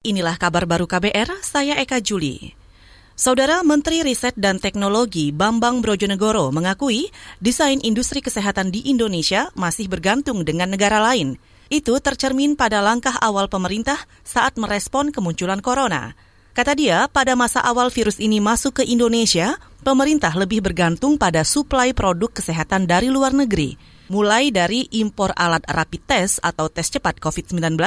Inilah kabar baru KBR, saya Eka Juli. Saudara Menteri Riset dan Teknologi Bambang Brojonegoro mengakui desain industri kesehatan di Indonesia masih bergantung dengan negara lain. Itu tercermin pada langkah awal pemerintah saat merespon kemunculan corona. Kata dia, pada masa awal virus ini masuk ke Indonesia, pemerintah lebih bergantung pada suplai produk kesehatan dari luar negeri, mulai dari impor alat rapid test atau tes cepat COVID-19,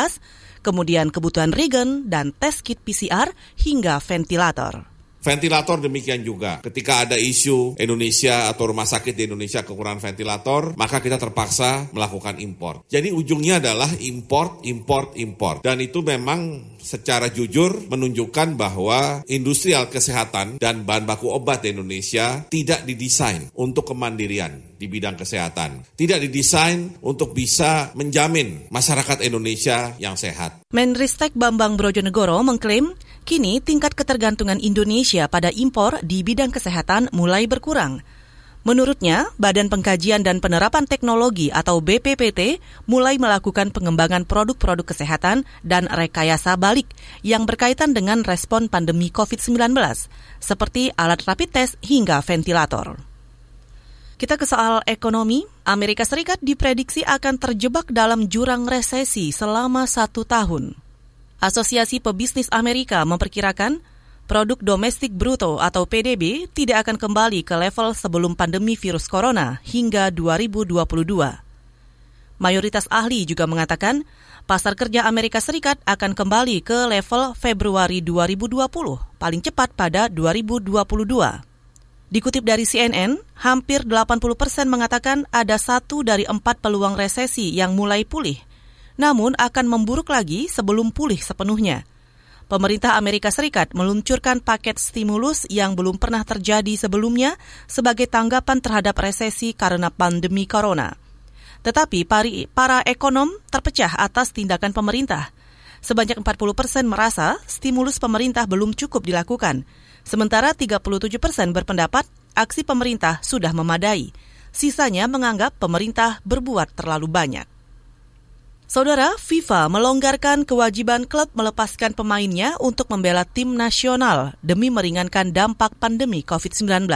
kemudian kebutuhan regen dan tes kit PCR hingga ventilator. Ventilator demikian juga. Ketika ada isu Indonesia atau rumah sakit di Indonesia kekurangan ventilator, maka kita terpaksa melakukan impor. Jadi ujungnya adalah import, import, import. Dan itu memang secara jujur menunjukkan bahwa industrial kesehatan dan bahan baku obat di Indonesia tidak didesain untuk kemandirian di bidang kesehatan. Tidak didesain untuk bisa menjamin masyarakat Indonesia yang sehat. Menristek Bambang Brojonegoro mengklaim Kini tingkat ketergantungan Indonesia pada impor di bidang kesehatan mulai berkurang. Menurutnya, Badan Pengkajian dan Penerapan Teknologi atau BPPT mulai melakukan pengembangan produk-produk kesehatan dan rekayasa balik yang berkaitan dengan respon pandemi COVID-19, seperti alat rapid test hingga ventilator. Kita ke soal ekonomi. Amerika Serikat diprediksi akan terjebak dalam jurang resesi selama satu tahun. Asosiasi Pebisnis Amerika memperkirakan produk domestik bruto atau PDB tidak akan kembali ke level sebelum pandemi virus corona hingga 2022. Mayoritas ahli juga mengatakan pasar kerja Amerika Serikat akan kembali ke level Februari 2020, paling cepat pada 2022. Dikutip dari CNN, hampir 80 persen mengatakan ada satu dari empat peluang resesi yang mulai pulih – namun akan memburuk lagi sebelum pulih sepenuhnya. Pemerintah Amerika Serikat meluncurkan paket stimulus yang belum pernah terjadi sebelumnya sebagai tanggapan terhadap resesi karena pandemi corona. Tetapi para ekonom terpecah atas tindakan pemerintah. Sebanyak 40 persen merasa stimulus pemerintah belum cukup dilakukan, sementara 37 persen berpendapat aksi pemerintah sudah memadai. Sisanya menganggap pemerintah berbuat terlalu banyak. Saudara, FIFA melonggarkan kewajiban klub melepaskan pemainnya untuk membela tim nasional demi meringankan dampak pandemi COVID-19.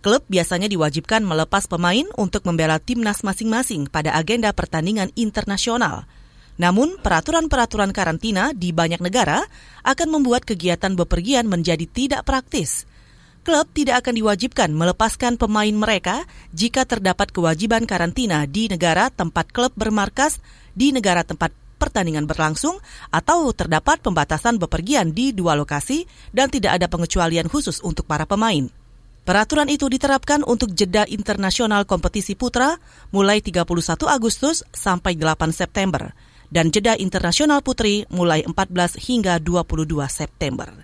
Klub biasanya diwajibkan melepas pemain untuk membela timnas masing-masing pada agenda pertandingan internasional. Namun, peraturan-peraturan karantina di banyak negara akan membuat kegiatan bepergian menjadi tidak praktis. Klub tidak akan diwajibkan melepaskan pemain mereka jika terdapat kewajiban karantina di negara tempat klub bermarkas di negara tempat pertandingan berlangsung atau terdapat pembatasan bepergian di dua lokasi dan tidak ada pengecualian khusus untuk para pemain. Peraturan itu diterapkan untuk jeda internasional kompetisi putra mulai 31 Agustus sampai 8 September dan jeda internasional putri mulai 14 hingga 22 September.